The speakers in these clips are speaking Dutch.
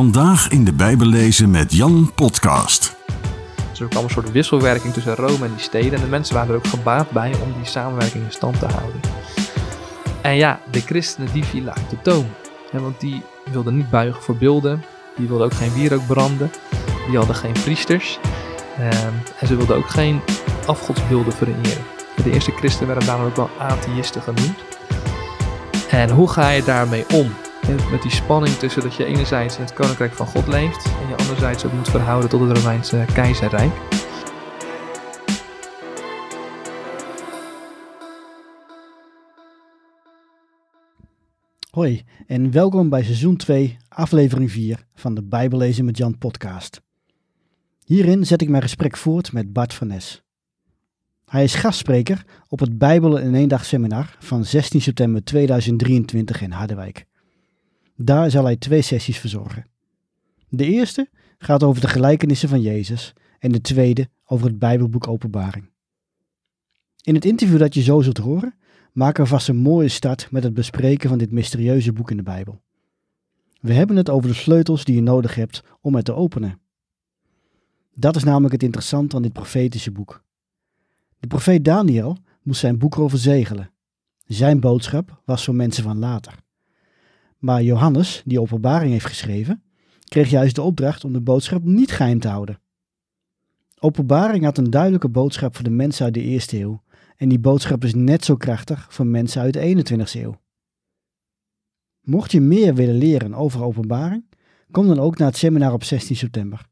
Vandaag in de Bijbel lezen met Jan podcast. Dus er kwam een soort wisselwerking tussen Rome en die steden. En de mensen waren er ook gebaat bij om die samenwerking in stand te houden. En ja, de christenen die vielen uit de toom. want die wilden niet buigen voor beelden. Die wilden ook geen wierook branden. Die hadden geen priesters. Ehm, en ze wilden ook geen afgodsbeelden vereren. De eerste christenen werden ook wel atheïsten genoemd. En hoe ga je daarmee om? Met die spanning tussen dat je enerzijds in het koninkrijk van God leeft en je anderzijds ook moet verhouden tot het Romeinse keizerrijk. Hoi en welkom bij seizoen 2, aflevering 4 van de Bijbellezen met Jan podcast. Hierin zet ik mijn gesprek voort met Bart van Nes. Hij is gastspreker op het Bijbel in één dag seminar van 16 september 2023 in Harderwijk. Daar zal hij twee sessies verzorgen. De eerste gaat over de gelijkenissen van Jezus en de tweede over het Bijbelboek Openbaring. In het interview dat je zo zult horen, maken we vast een mooie start met het bespreken van dit mysterieuze boek in de Bijbel. We hebben het over de sleutels die je nodig hebt om het te openen. Dat is namelijk het interessante aan dit profetische boek. De profeet Daniel moest zijn boek overzegelen. Zijn boodschap was voor mensen van later. Maar Johannes, die openbaring heeft geschreven, kreeg juist de opdracht om de boodschap niet geheim te houden. Openbaring had een duidelijke boodschap voor de mensen uit de eerste eeuw, en die boodschap is net zo krachtig voor mensen uit de 21ste eeuw. Mocht je meer willen leren over openbaring, kom dan ook naar het seminar op 16 september.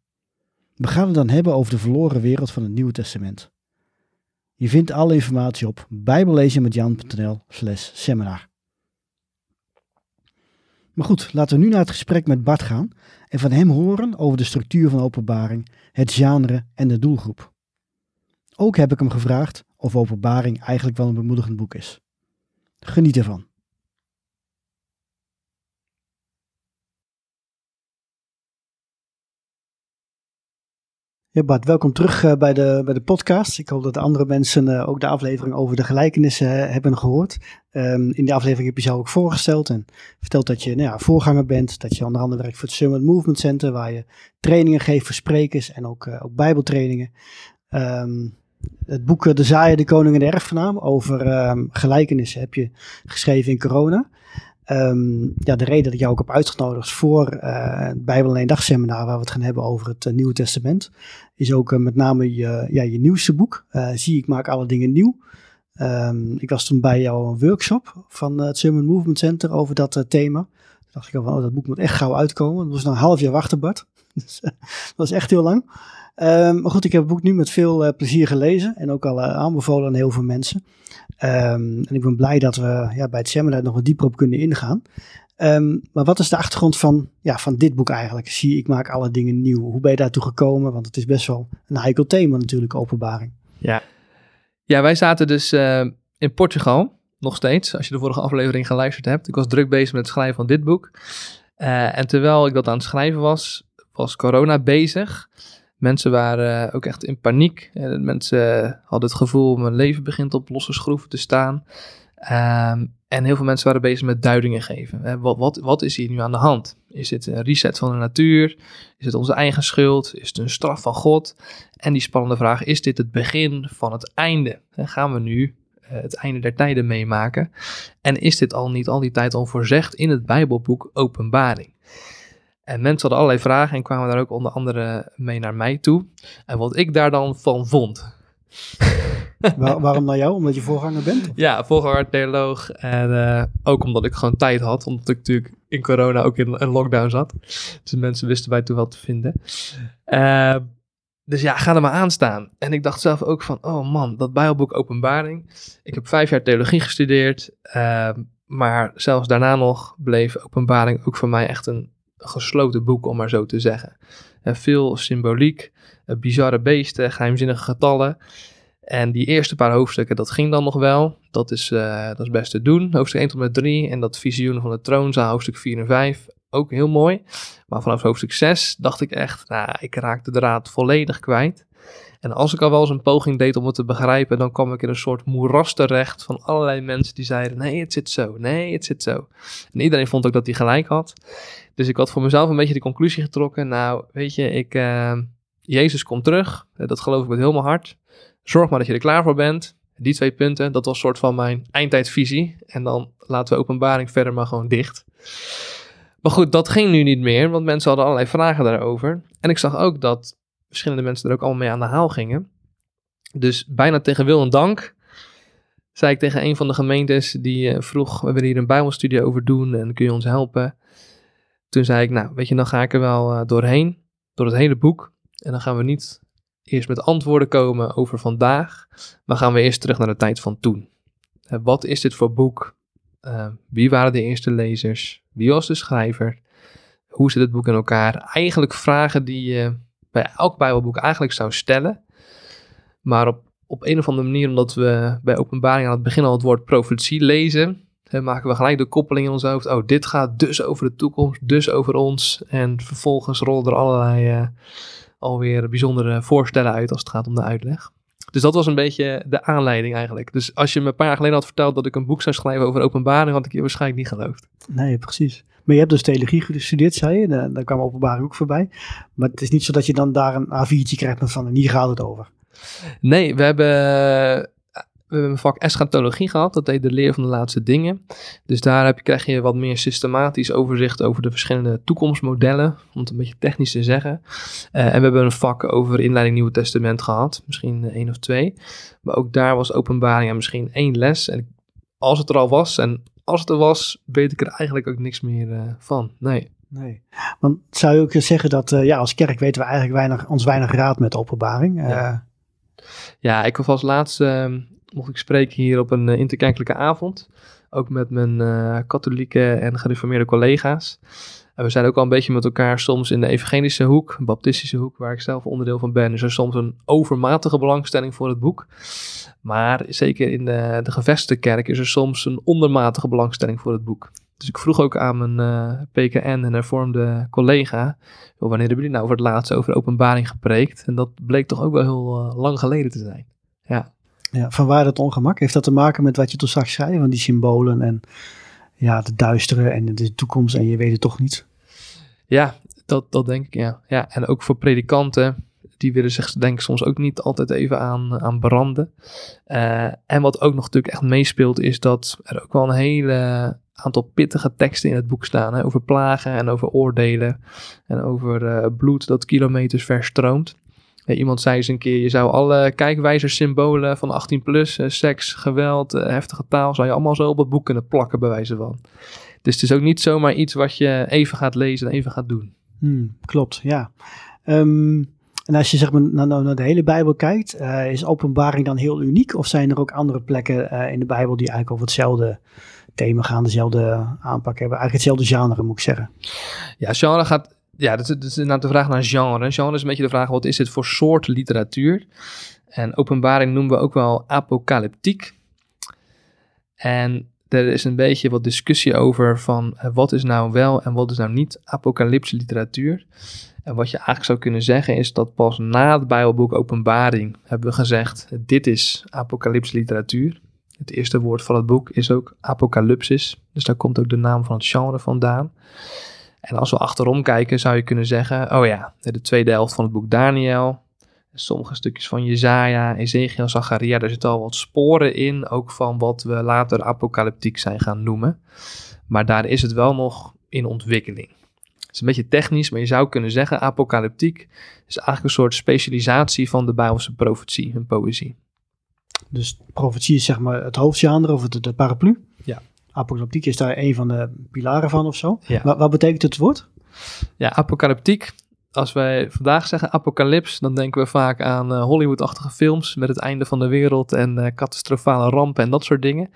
We gaan het dan hebben over de verloren wereld van het Nieuwe Testament. Je vindt alle informatie op bijbellezenmetjan.nl slash seminar. Maar goed, laten we nu naar het gesprek met Bart gaan en van hem horen over de structuur van openbaring, het genre en de doelgroep. Ook heb ik hem gevraagd of openbaring eigenlijk wel een bemoedigend boek is. Geniet ervan. Ja, Bart, welkom terug uh, bij, de, bij de podcast. Ik hoop dat de andere mensen uh, ook de aflevering over de gelijkenissen uh, hebben gehoord. Um, in de aflevering heb je zelf ook voorgesteld en verteld dat je nou ja, voorganger bent. Dat je onder andere werkt voor het Summit Movement Center, waar je trainingen geeft voor sprekers en ook, ook bijbeltrainingen. Um, het boek De Zaaien, de Koning en de Erfgenaam over um, gelijkenissen heb je geschreven in corona. Um, ja, de reden dat ik jou ook heb uitgenodigd voor uh, het Bijbel in dag seminar, waar we het gaan hebben over het uh, Nieuwe Testament, is ook uh, met name je, ja, je nieuwste boek. Zie ik maak alle dingen nieuw. Um, ik was toen bij jou een workshop van het Summit Movement Center over dat thema. Toen dacht ik al van, oh, dat boek moet echt gauw uitkomen. Dat was nog een half jaar wachten, Bart. dus, dat was echt heel lang. Um, maar goed, ik heb het boek nu met veel plezier gelezen en ook al aanbevolen aan heel veel mensen. Um, en ik ben blij dat we ja, bij het seminar nog wat dieper op kunnen ingaan. Um, maar wat is de achtergrond van, ja, van dit boek eigenlijk? Zie, ik maak alle dingen nieuw. Hoe ben je daartoe gekomen? Want het is best wel een heikel thema natuurlijk, openbaring. Ja, ja wij zaten dus uh, in Portugal, nog steeds, als je de vorige aflevering geluisterd hebt. Ik was druk bezig met het schrijven van dit boek. Uh, en terwijl ik dat aan het schrijven was, was corona bezig. Mensen waren ook echt in paniek. Mensen hadden het gevoel, mijn leven begint op losse schroeven te staan. Um, en heel veel mensen waren bezig met duidingen geven. Wat, wat, wat is hier nu aan de hand? Is het een reset van de natuur? Is het onze eigen schuld? Is het een straf van God? En die spannende vraag, is dit het begin van het einde? Gaan we nu het einde der tijden meemaken? En is dit al niet al die tijd al voorzegd in het Bijbelboek Openbaring? En mensen hadden allerlei vragen en kwamen daar ook onder andere mee naar mij toe. En wat ik daar dan van vond. Waar, waarom naar jou? Omdat je voorganger bent? Ja, voorganger, theoloog. En uh, ook omdat ik gewoon tijd had. Omdat ik natuurlijk in corona ook in een lockdown zat. Dus mensen wisten bij toe wel te vinden. Uh, dus ja, ga er maar aan staan. En ik dacht zelf ook van, oh man, dat Bijbelboek Openbaring. Ik heb vijf jaar theologie gestudeerd. Uh, maar zelfs daarna nog bleef Openbaring ook voor mij echt een gesloten boek, om maar zo te zeggen. En veel symboliek, bizarre beesten, geheimzinnige getallen. En die eerste paar hoofdstukken, dat ging dan nog wel. Dat is, uh, dat is best te doen. Hoofdstuk 1 tot met 3 en dat visioen van de troonzaal, hoofdstuk 4 en 5. Ook heel mooi. Maar vanaf hoofdstuk 6 dacht ik echt, nou, ik raak de draad volledig kwijt. En als ik al wel eens een poging deed om het te begrijpen, dan kwam ik in een soort moeras terecht van allerlei mensen die zeiden: nee, het zit zo, nee, het zit zo. En iedereen vond ook dat hij gelijk had. Dus ik had voor mezelf een beetje de conclusie getrokken: nou, weet je, ik, uh, Jezus komt terug, dat geloof ik met heel mijn hart. Zorg maar dat je er klaar voor bent. Die twee punten, dat was een soort van mijn eindtijdvisie. En dan laten we openbaring verder maar gewoon dicht. Maar goed, dat ging nu niet meer, want mensen hadden allerlei vragen daarover. En ik zag ook dat verschillende mensen er ook allemaal mee aan de haal gingen. Dus bijna tegen wil en dank zei ik tegen een van de gemeentes die uh, vroeg, we willen hier een bijbelstudie over doen en kun je ons helpen? Toen zei ik, nou weet je, dan ga ik er wel uh, doorheen, door het hele boek. En dan gaan we niet eerst met antwoorden komen over vandaag, maar gaan we eerst terug naar de tijd van toen. Wat is dit voor boek? wie waren de eerste lezers? Wie was de schrijver? Hoe zit het boek in elkaar? Eigenlijk vragen die bij elk Bijbelboek eigenlijk zou stellen. Maar op, op een of andere manier, omdat we bij openbaring aan het begin al het woord profetie lezen, hè, maken we gelijk de koppeling in ons hoofd. Oh, dit gaat dus over de toekomst, dus over ons. En vervolgens rollen er allerlei uh, alweer bijzondere voorstellen uit als het gaat om de uitleg. Dus dat was een beetje de aanleiding eigenlijk. Dus als je me een paar jaar geleden had verteld dat ik een boek zou schrijven over openbaring, had ik je waarschijnlijk niet geloofd. Nee, precies. Maar je hebt dus theologie gestudeerd, zei je. Daar, kwam openbaring ook voorbij. Maar het is niet zo dat je dan daar een A4'tje krijgt van en hier gaat het over. Nee, we hebben, we hebben een vak eschatologie gehad. Dat heet de leer van de laatste dingen. Dus daar heb krijg je wat meer systematisch overzicht over de verschillende toekomstmodellen. Om het een beetje technisch te zeggen. Uh, en we hebben een vak over inleiding Nieuwe Testament gehad. Misschien één of twee. Maar ook daar was openbaring en misschien één les. En als het er al was en als het er was, weet ik er eigenlijk ook niks meer uh, van. Nee. Nee. Want zou je ook zeggen dat uh, ja, als kerk weten we eigenlijk weinig, ons weinig raad met openbaring? Uh, ja. ja, ik was als laatste, mocht ik spreken hier op een interkerkelijke avond. Ook met mijn katholieke en gereformeerde collega's. En we zijn ook al een beetje met elkaar soms in de evangelische hoek, baptistische hoek, waar ik zelf onderdeel van ben. Is er soms een overmatige belangstelling voor het boek. Maar zeker in de, de gevestigde kerk is er soms een ondermatige belangstelling voor het boek. Dus ik vroeg ook aan mijn uh, PKN en hervormde collega, wanneer hebben jullie nou voor het laatst over openbaring gepreekt? En dat bleek toch ook wel heel uh, lang geleden te zijn. Ja. ja, van waar dat ongemak? Heeft dat te maken met wat je toen straks zei, van die symbolen en ja, de duistere en de toekomst en je weet het toch niet? Ja, dat, dat denk ik, ja. ja. En ook voor predikanten, die willen zich denk ik soms ook niet altijd even aan, aan branden. Uh, en wat ook nog natuurlijk echt meespeelt, is dat er ook wel een hele aantal pittige teksten in het boek staan. Hè, over plagen en over oordelen en over uh, bloed dat kilometers ver stroomt. iemand zei eens een keer, je zou alle kijkwijzers, symbolen van 18 plus, uh, seks, geweld, heftige taal, zou je allemaal zo op het boek kunnen plakken bij wijze van. Dus het is ook niet zomaar iets wat je even gaat lezen en even gaat doen. Hmm, klopt, ja. Um, en als je zeg maar naar, naar de hele Bijbel kijkt, uh, is openbaring dan heel uniek? Of zijn er ook andere plekken uh, in de Bijbel die eigenlijk over hetzelfde thema gaan, dezelfde aanpak hebben? Eigenlijk hetzelfde genre, moet ik zeggen. Ja, genre gaat... Ja, dat is, dat is inderdaad de vraag naar genre. Genre is een beetje de vraag, wat is dit voor soort literatuur? En openbaring noemen we ook wel apocalyptiek. En er is een beetje wat discussie over van uh, wat is nou wel en wat is nou niet apocalyptische literatuur. En wat je eigenlijk zou kunnen zeggen is dat pas na het Bijbelboek Openbaring hebben we gezegd, dit is apocalyptische literatuur. Het eerste woord van het boek is ook apocalypsis, dus daar komt ook de naam van het genre vandaan. En als we achterom kijken zou je kunnen zeggen, oh ja, de tweede helft van het boek Daniel, sommige stukjes van Jezaja, Ezekiel, Zacharia, daar zitten al wat sporen in, ook van wat we later apocalyptiek zijn gaan noemen. Maar daar is het wel nog in ontwikkeling. Het is een beetje technisch, maar je zou kunnen zeggen, apocalyptiek is eigenlijk een soort specialisatie van de Bijbelse profetie en poëzie. Dus profetie is zeg maar het hoofdgenre of de, de paraplu? Ja. Apocalyptiek is daar een van de pilaren van of zo? Ja. Wat, wat betekent het woord? Ja, apocalyptiek als wij vandaag zeggen apocalyps, dan denken we vaak aan uh, Hollywood-achtige films met het einde van de wereld en uh, catastrofale rampen en dat soort dingen.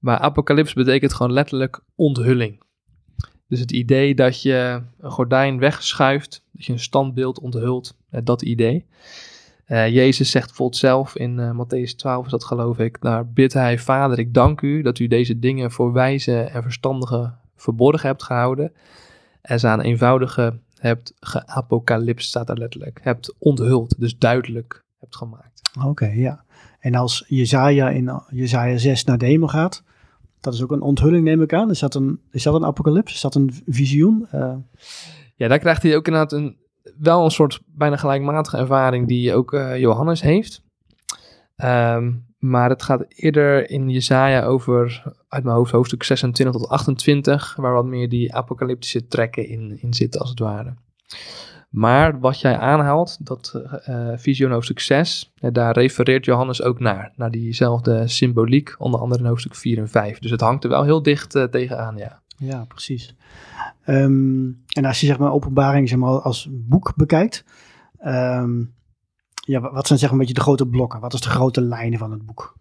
Maar apocalyps betekent gewoon letterlijk onthulling. Dus het idee dat je een gordijn wegschuift, dat je een standbeeld onthult, uh, dat idee. Jezus zegt bijvoorbeeld zelf in Matthäus 12, is dat geloof ik, daar bidt hij, Vader, ik dank u dat u deze dingen voor wijze en verstandige verborgen hebt gehouden en ze aan eenvoudige hebt geapocalypst, staat daar letterlijk. Hebt onthuld, dus duidelijk hebt gemaakt. Oké, ja. En als Jezaja in Jezaja 6 naar de hemel gaat, dat is ook een onthulling neem ik aan. Is dat een, is dat een apocalyps? Is dat een visioen? Uh... Ja, daar krijgt hij ook inderdaad een, wel een soort bijna gelijkmatige ervaring die ook uh, Johannes heeft. Um, maar het gaat eerder in Jesaja over, uit mijn hoofd, hoofdstuk 26 tot 28, waar wat meer die apocalyptische trekken in, in zitten, als het ware. Maar wat jij aanhaalt, dat uh, hoofdstuk 6, daar refereert Johannes ook naar. Naar diezelfde symboliek, onder andere in hoofdstuk 4 en 5. Dus het hangt er wel heel dicht uh, tegenaan, ja. Ja, precies. Um, en als je zeg maar openbaring zeg maar, als boek bekijkt, um, ja, wat zijn zeg een beetje de grote blokken? Wat is de grote lijnen van het boek?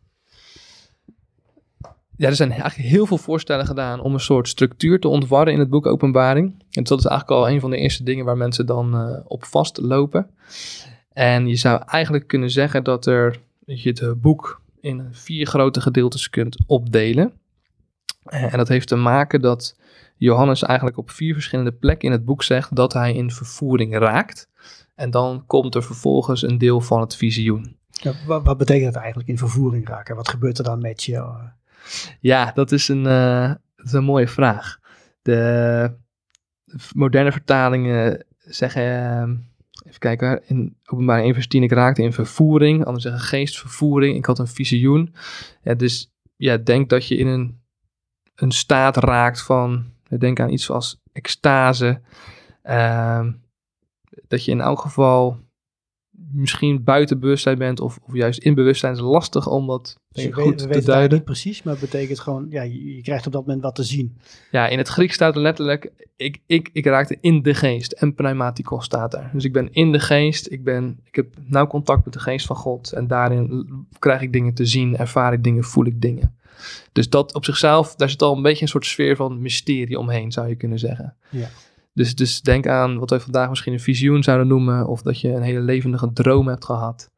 Ja, er zijn eigenlijk heel veel voorstellen gedaan om een soort structuur te ontwarren in het boek Openbaring. En dat is eigenlijk al een van de eerste dingen waar mensen dan uh, op vastlopen. En je zou eigenlijk kunnen zeggen dat, er, dat je het boek in vier grote gedeeltes kunt opdelen. Uh, en dat heeft te maken dat Johannes eigenlijk op vier verschillende plekken in het boek zegt dat hij in vervoering raakt. En dan komt er vervolgens een deel van het visioen. Ja, wat, wat, betekent dat eigenlijk in vervoering raken? Wat gebeurt er dan met je? Ja, dat is een, uh, dat is een mooie vraag. De moderne vertalingen zeggen, uh, even kijken, in openbaar 1 vers 10, ik raakte in vervoering. Anderen zeggen geestvervoering, ik had een visioen. Ja, dus ja, denk dat je in een, een staat raakt van, denk aan iets als extase. Uh, dat je in elk geval misschien buiten bewustzijn bent of, of juist in bewustzijn is lastig om dat dus goed we te duiden. niet precies, maar het betekent gewoon, ja, je, je, krijgt op dat moment wat te zien. Ja, in het Grieks staat er letterlijk, ik, ik, ik raakte in de geest en pneumatikos staat er. Dus ik ben in de geest, ik, ben, ik heb nauw contact met de geest van God en daarin krijg ik dingen te zien, ervaar ik dingen, voel ik dingen. Dus dat op zichzelf, daar zit al een beetje een soort sfeer van mysterie omheen, zou je kunnen zeggen. Ja. Dus, dus denk aan wat wij vandaag misschien een visioen zouden noemen, of dat je een hele levendige droom hebt gehad.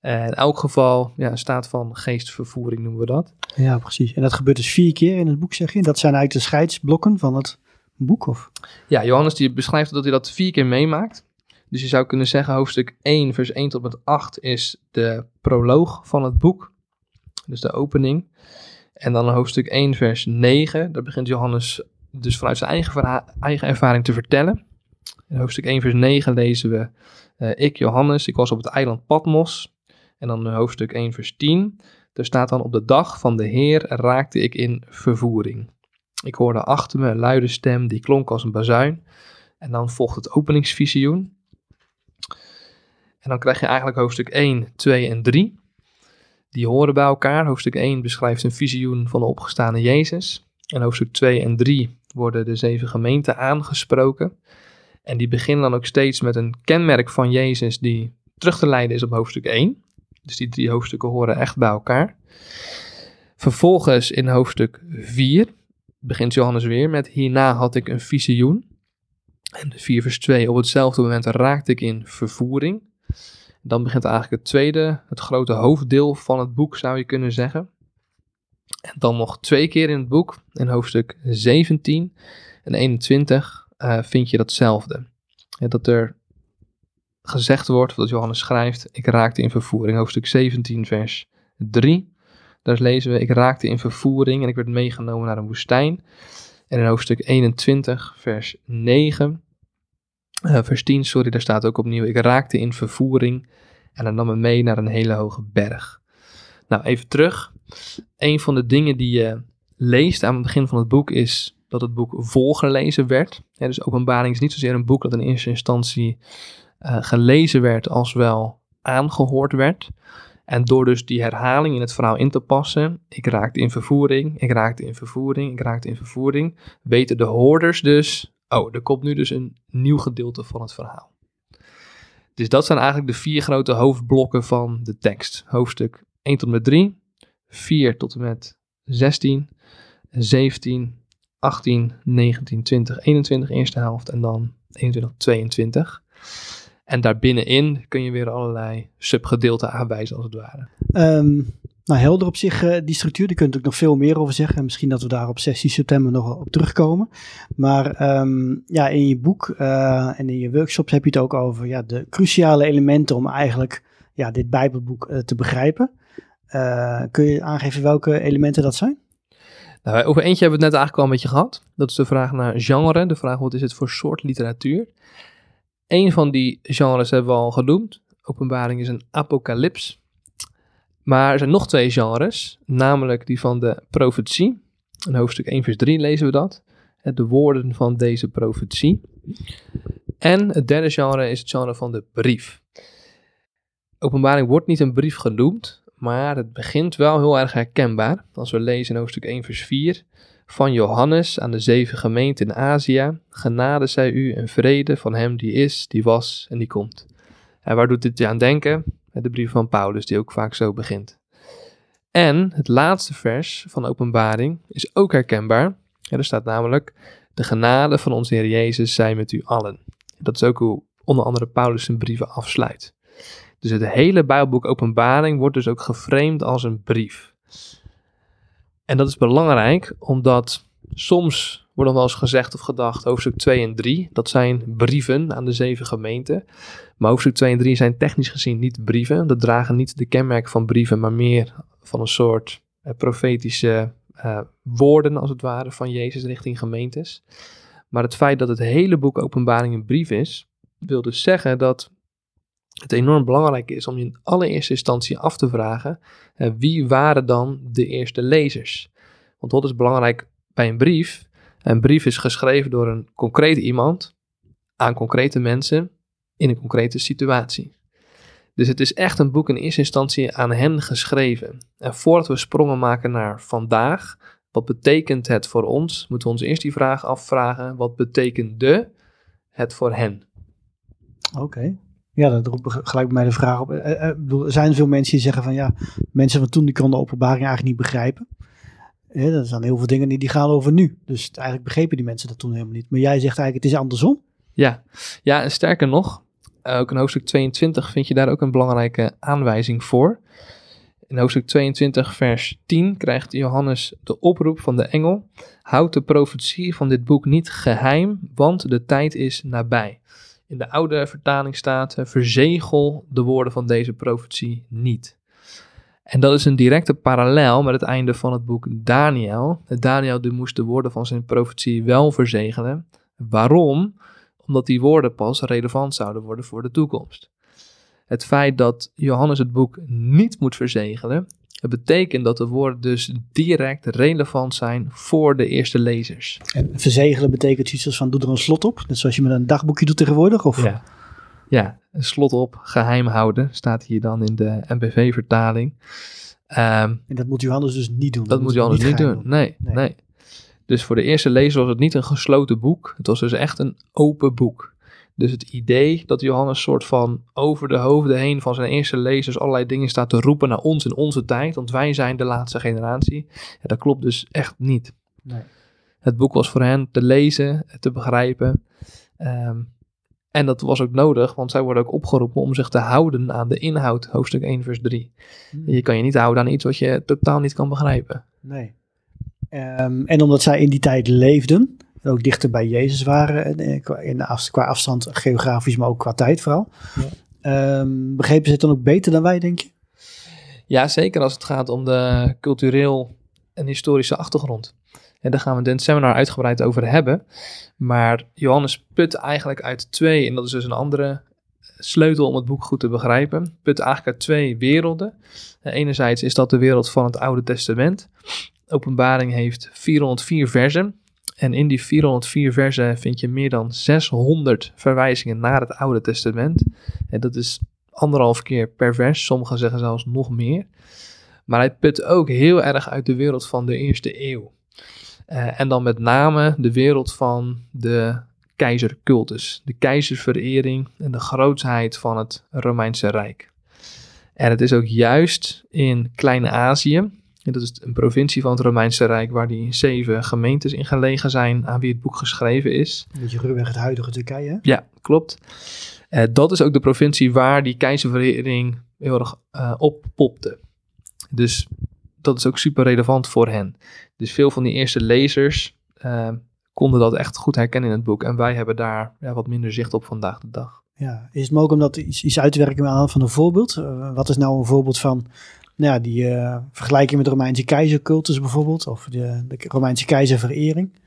En in elk geval ja, een staat van geestvervoering noemen we dat. Ja, precies. En dat gebeurt dus vier keer in het boek, zeg je? Dat zijn eigenlijk de scheidsblokken van het boek, of? Ja, Johannes die beschrijft dat hij dat vier keer meemaakt. Dus je zou kunnen zeggen, hoofdstuk 1, vers 1 tot met 8 is de proloog van het boek. Dus de opening. En dan hoofdstuk 1, vers 9, daar begint Johannes dus vanuit zijn eigen, eigen ervaring te vertellen. In hoofdstuk 1, vers 9 lezen we: uh, Ik, Johannes, ik was op het eiland Patmos. En dan hoofdstuk 1, vers 10. Er staat dan: Op de dag van de Heer raakte ik in vervoering. Ik hoorde achter me een luide stem die klonk als een bazuin. En dan volgt het openingsvisioen. En dan krijg je eigenlijk hoofdstuk 1, 2 en 3. Die horen bij elkaar. Hoofdstuk 1 beschrijft een visioen van de opgestane Jezus. En hoofdstuk 2 en 3 worden de zeven gemeenten aangesproken. En die beginnen dan ook steeds met een kenmerk van Jezus die terug te leiden is op hoofdstuk 1. Dus die drie hoofdstukken horen echt bij elkaar. Vervolgens in hoofdstuk 4 begint Johannes weer met hierna had ik een visioen. En de 4 vers 2 op hetzelfde moment raakte ik in vervoering. Dan begint eigenlijk het tweede, het grote hoofddeel van het boek zou je kunnen zeggen. En dan nog twee keer in het boek, in hoofdstuk 17 en 21, uh, vind je datzelfde. Dat er gezegd wordt, dat Johannes schrijft, ik raakte in vervoering. Hoofdstuk 17, vers 3. Daar lezen we, ik raakte in vervoering en ik werd meegenomen naar een woestijn. En in hoofdstuk 21, vers 9, uh, vers 10, sorry, daar staat ook opnieuw, ik raakte in vervoering en hij nam me mee naar een hele hoge berg. Nou, even terug. Een van de dingen die je leest aan het begin van het boek is dat het boek volgelezen werd. Ja, dus openbaring is niet zozeer een boek dat in eerste instantie uh, gelezen werd als wel aangehoord werd. En door dus die herhaling in het verhaal in te passen, ik raakte in vervoering, ik raakte in vervoering, ik raakte in vervoering, weten de hoorders dus, oh, er komt nu dus een nieuw gedeelte van het verhaal. Dus dat zijn eigenlijk de vier grote hoofdblokken van de tekst. Hoofdstuk 1 tot en met 3, 4 tot en met 16, 17, 18, 19, 20, 21 eerste helft en dan 21, 22. En daarbinnenin kun je weer allerlei subgedeelten aanwijzen als het ware. Um, nou, helder op zich, uh, die structuur, daar kunt u ook nog veel meer over zeggen. Misschien dat we daar op 16 september nog op terugkomen. Maar um, ja, in je boek uh, en in je workshops heb je het ook over ja, de cruciale elementen om eigenlijk ja, dit Bijbelboek eh, te begrijpen. Eh, kun je aangeven welke elementen dat zijn? Nou, over eentje hebben we het net eigenlijk al een beetje gehad. Dat is de vraag naar genre. De vraag wat is het voor soort literatuur. Een van die genres hebben we al genoemd. Openbaring is een apocalyps. Maar er zijn nog twee genres, namelijk die van de profetie. In hoofdstuk 1 vers 3 lezen we dat. De woorden van deze profetie. En het derde genre is het genre van de brief. Openbaring wordt niet een brief genoemd, maar het begint wel heel erg herkenbaar. Als we lezen in hoofdstuk 1 vers 4 van Johannes aan de zeven gemeenten in Azië. Genade zij u en vrede van hem die is, die was en die komt. En waar doet dit je aan denken? De brief van Paulus, die ook vaak zo begint. En het laatste vers van Openbaring is ook herkenbaar. er staat namelijk: De genade van onze Heer Jezus zij met u allen. Dat is ook hoe onder andere Paulus zijn brieven afsluit. Dus het hele Bijbelboek Openbaring wordt dus ook geframed als een brief. En dat is belangrijk, omdat soms wordt nog wel eens gezegd of gedacht, hoofdstuk 2 en 3, dat zijn brieven aan de zeven gemeenten. Maar hoofdstuk 2 en 3 zijn technisch gezien niet brieven. Dat dragen niet de kenmerken van brieven, maar meer van een soort eh, profetische eh, woorden, als het ware, van Jezus richting gemeentes. Maar het feit dat het hele boek Openbaring een brief is, wil dus zeggen dat het enorm belangrijk is om in allereerste instantie af te vragen wie waren dan de eerste lezers. Want wat is belangrijk bij een brief? Een brief is geschreven door een concrete iemand aan concrete mensen in een concrete situatie. Dus het is echt een boek in eerste instantie aan hen geschreven. En voordat we sprongen maken naar vandaag, wat betekent het voor ons, moeten we ons eerst die vraag afvragen: wat betekende het voor hen? Oké. Ja, dat roept gelijk bij mij de vraag op. Eh, eh, er zijn veel mensen die zeggen van ja, mensen van toen die konden openbaring eigenlijk niet begrijpen. Ja, dat zijn heel veel dingen die, die gaan over nu. Dus eigenlijk begrepen die mensen dat toen helemaal niet. Maar jij zegt eigenlijk het is andersom. Ja, ja en sterker nog, ook in hoofdstuk 22 vind je daar ook een belangrijke aanwijzing voor. In hoofdstuk 22, vers 10 krijgt Johannes de oproep van de engel: Houd de profetie van dit boek niet geheim, want de tijd is nabij. In de oude vertaling staat: Verzegel de woorden van deze profetie niet. En dat is een directe parallel met het einde van het boek Daniel. Daniel moest de woorden van zijn profetie wel verzegelen. Waarom? Omdat die woorden pas relevant zouden worden voor de toekomst. Het feit dat Johannes het boek niet moet verzegelen, het betekent dat de woorden dus direct relevant zijn voor de eerste lezers. En verzegelen betekent iets als van doe er een slot op, net zoals je met een dagboekje doet tegenwoordig? Of? Ja. ja, een slot op, geheim houden, staat hier dan in de MBV-vertaling. Ehm, en dat moet Johannes dus niet doen. Dat, moet Johannes niet, doen. Nee, nee, Dus voor de eerste lezer was het niet een gesloten boek. Het was dus echt een open boek. Dus het idee dat Johannes soort van over de hoofden heen van zijn eerste lezers allerlei dingen staat te roepen naar ons in onze tijd, want wij zijn de laatste generatie, ja, dat klopt dus echt niet. Nee. Het boek was voor hen te lezen, te begrijpen. Ehm, en dat was ook nodig, want zij worden ook opgeroepen om zich te houden aan de inhoud, hoofdstuk 1, vers 3. Hmm. Je kan je niet houden aan iets wat je totaal niet kan begrijpen. Nee. Um, en omdat zij in die tijd leefden, ook dichter bij Jezus waren. In af, qua afstand geografisch, maar ook qua tijd vooral. Ja. Um, begrepen ze het dan ook beter dan wij, denk je? Ja, zeker als het gaat om de cultureel en historische achtergrond. En daar gaan we in het seminar uitgebreid over hebben. Maar Johannes put eigenlijk uit twee, en dat is dus een andere sleutel om het boek goed te begrijpen, put eigenlijk uit twee werelden. Enerzijds is dat de wereld van het Oude Testament. Openbaring heeft 404 versen. En in die 404 versen vind je meer dan 600 verwijzingen naar het Oude Testament. En dat is anderhalf keer per vers. Sommigen zeggen zelfs nog meer. Maar hij put ook heel erg uit de wereld van de eerste eeuw. Uh, en dan met name de wereld van de keizercultus, de keizersverering en de grootsheid van het Romeinse Rijk. En het is ook juist in Klein-Azië, dat is een provincie van het Romeinse Rijk waar die zeven gemeentes in gelegen zijn aan wie het boek geschreven is. Een beetje ruwweg het huidige Turkije. Ja, klopt. Uh, dat is ook de provincie waar die keizerverering heel erg uh, oppopte. Dus dat is ook super relevant voor hen. Dus veel van die eerste lezers uh, konden dat echt goed herkennen in het boek. En wij hebben daar ja, wat minder zicht op vandaag de dag. Ja, is het mogelijk om dat iets, iets uit te werken aan de hand van een voorbeeld? Uh, wat is nou een voorbeeld van nou ja, die uh, vergelijking met de Romeinse keizercultus bijvoorbeeld, of de, de Romeinse keizerverering?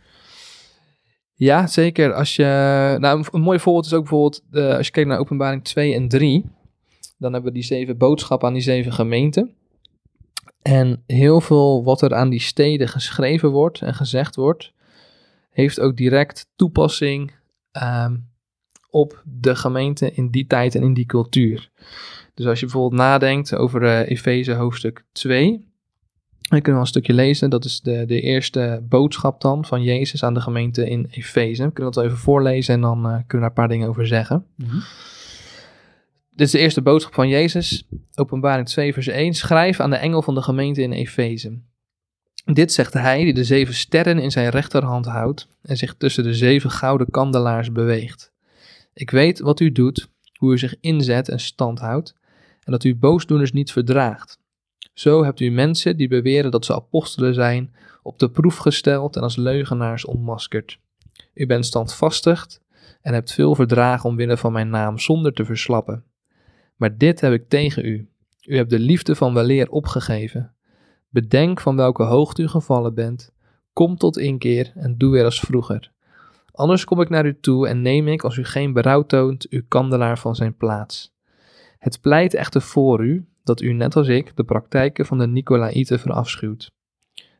Ja, zeker. Als je, nou, een mooi voorbeeld is ook bijvoorbeeld, uh, als je kijkt naar openbaring 2 en 3, dan hebben we die zeven boodschappen aan die zeven gemeenten. En heel veel wat er aan die steden geschreven wordt en gezegd wordt, heeft ook direct toepassing um, op de gemeente in die tijd en in die cultuur. Dus als je bijvoorbeeld nadenkt over uh, Efeze hoofdstuk 2, dan kunnen we een stukje lezen. Dat is de, de eerste boodschap dan van Jezus aan de gemeente in Efeze. We kunnen dat even voorlezen en dan uh, kunnen we daar een paar dingen over zeggen. Mm -hmm. Dit is de eerste boodschap van Jezus, openbaring 2 vers 1. Schrijf aan de engel van de gemeente in Efeze. Dit zegt hij die de zeven sterren in zijn rechterhand houdt en zich tussen de zeven gouden kandelaars beweegt. Ik weet wat u doet, hoe u zich inzet en stand houdt, en dat u boosdoeners niet verdraagt. Zo hebt u mensen die beweren dat ze apostelen zijn, op de proef gesteld en als leugenaars ontmaskerd. U bent standvastig en hebt veel verdragen omwille van mijn naam zonder te verslappen. Maar dit heb ik tegen u. U hebt de liefde van weleer opgegeven. Bedenk van welke hoogte u gevallen bent. Kom tot inkeer en doe weer als vroeger. Anders kom ik naar u toe en neem ik, als u geen berouw toont, uw kandelaar van zijn plaats. Het pleit echter voor u dat u, net als ik, de praktijken van de Nicolaïten verafschuwt.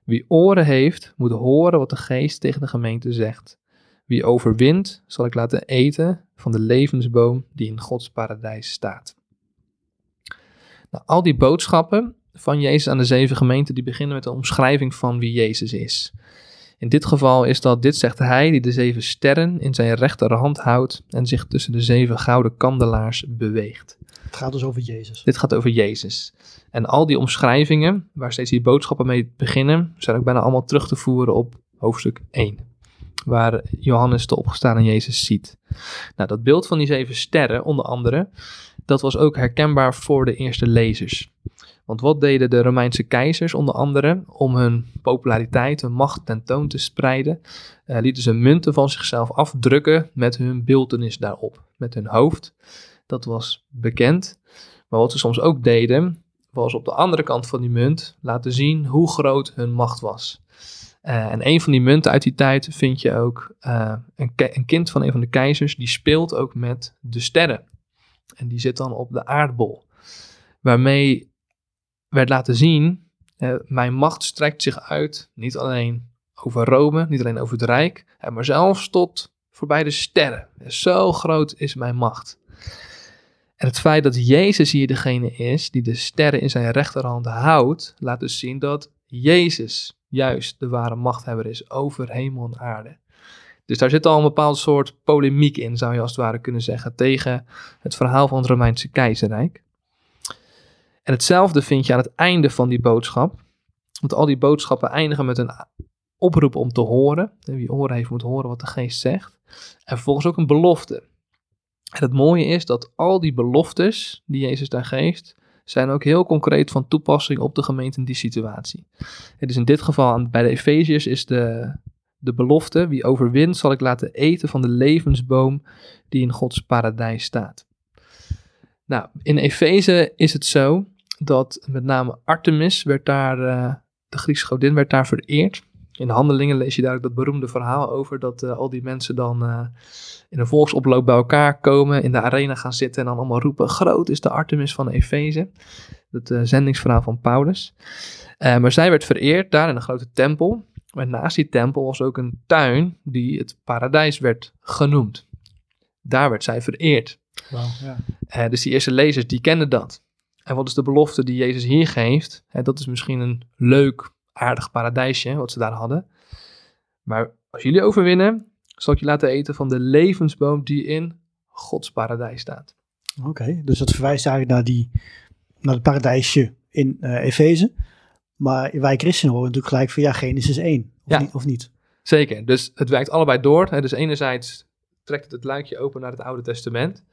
Wie oren heeft, moet horen wat de geest tegen de gemeente zegt. Wie overwint, zal ik laten eten van de levensboom die in Gods paradijs staat. Nou, al die boodschappen van Jezus aan de zeven gemeenten, die beginnen met een omschrijving van wie Jezus is. In dit geval is dat, dit zegt hij, die de zeven sterren in zijn rechterhand houdt en zich tussen de zeven gouden kandelaars beweegt. Het gaat dus over Jezus. Dit gaat over Jezus. En al die omschrijvingen, waar steeds die boodschappen mee beginnen, zijn ook bijna allemaal terug te voeren op hoofdstuk 1. Waar Johannes de opgestane Jezus ziet. Nou, dat beeld van die zeven sterren, onder andere, dat was ook herkenbaar voor de eerste lezers. Want wat deden de Romeinse keizers onder andere om hun populariteit, hun macht tentoon te spreiden? Uh, lieten ze munten van zichzelf afdrukken met hun beeldenis daarop, met hun hoofd. Dat was bekend. Maar wat ze soms ook deden, was op de andere kant van die munt laten zien hoe groot hun macht was. Uh, en een van die munten uit die tijd vind je ook uh, een, een, kind van een van de keizers, die speelt ook met de sterren. En die zit dan op de aardbol. Waarmee werd laten zien, uh, mijn macht strekt zich uit, niet alleen over Rome, niet alleen over het Rijk, maar zelfs tot voorbij de sterren. Zo groot is mijn macht. En het feit dat Jezus hier degene is die de sterren in zijn rechterhand houdt, laat dus zien dat Jezus juist de ware machthebber is over hemel en aarde. Dus daar zit al een bepaald soort polemiek in, zou je als het ware kunnen zeggen, tegen het verhaal van het Romeinse keizerrijk. En hetzelfde vind je aan het einde van die boodschap. Want al die boodschappen eindigen met een oproep om te horen. Wie oren heeft moet horen wat de geest zegt. En vervolgens ook een belofte. En het mooie is dat al die beloftes die Jezus daar geeft, zijn ook heel concreet van toepassing op de gemeente in die situatie. Het is in dit geval bij de Efeziërs is de, de belofte, wie overwint zal ik laten eten van de levensboom die in Gods paradijs staat. Nou, in Efeze is het zo dat met name Artemis werd daar, uh, de Griekse godin werd daar vereerd. In de handelingen lees je daar ook dat beroemde verhaal over dat uh, al die mensen dan uh, in een volksoploop bij elkaar komen, in de arena gaan zitten en dan allemaal roepen, groot is de Artemis van Efeze. Het zendingsverhaal van Paulus. maar zij werd vereerd daar in een grote tempel. Maar naast die tempel was ook een tuin die het paradijs werd genoemd. Daar werd zij vereerd. Wow, ja. Dus die eerste lezers, die kennen dat. En wat is de belofte die Jezus hier geeft? Dat is misschien een leuk, aardig paradijsje, wat ze daar hadden. Maar als jullie overwinnen, zal ik je laten eten van de levensboom die in Gods paradijs staat. Oké, okay, dus dat verwijst eigenlijk naar, die, naar het paradijsje in uh, Efeze. Maar wij christenen horen natuurlijk gelijk van ja, Genesis 1, of, ja. niet, of niet? Zeker, dus het werkt allebei door. Hè. Dus enerzijds trekt het het luikje open naar het Oude Testament.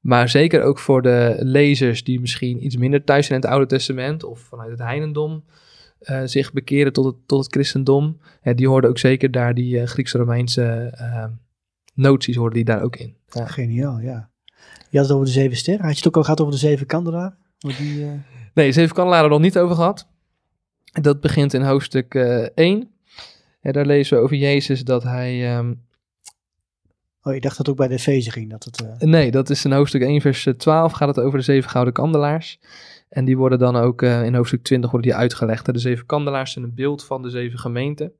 Maar zeker ook voor de lezers die misschien iets minder thuis zijn in het Oude Testament of vanuit het Heidendom uh, zich bekeren tot het, tot het christendom. Uh, die hoorden ook zeker daar die uh, Griekse-Romeinse noties hoorden die daar ook in. Ja. Geniaal, ja. Je had het over de zeven sterren. Had je het ook al gehad over de zeven kandelaar? Over die, eh, Nee, zeven kandelaren nog niet over gehad. Dat begint in hoofdstuk eh 1. En daar lezen we over Jezus dat hij... ehm, Oh, ik dacht dat ook bij de Efeze ging. Dat het, eh, nee, dat is in hoofdstuk 1 vers 12 gaat het over de zeven gouden kandelaars. En die worden dan ook eh, in hoofdstuk 20 worden die uitgelegd. hè. De zeven kandelaars zijn een beeld van de zeven gemeenten.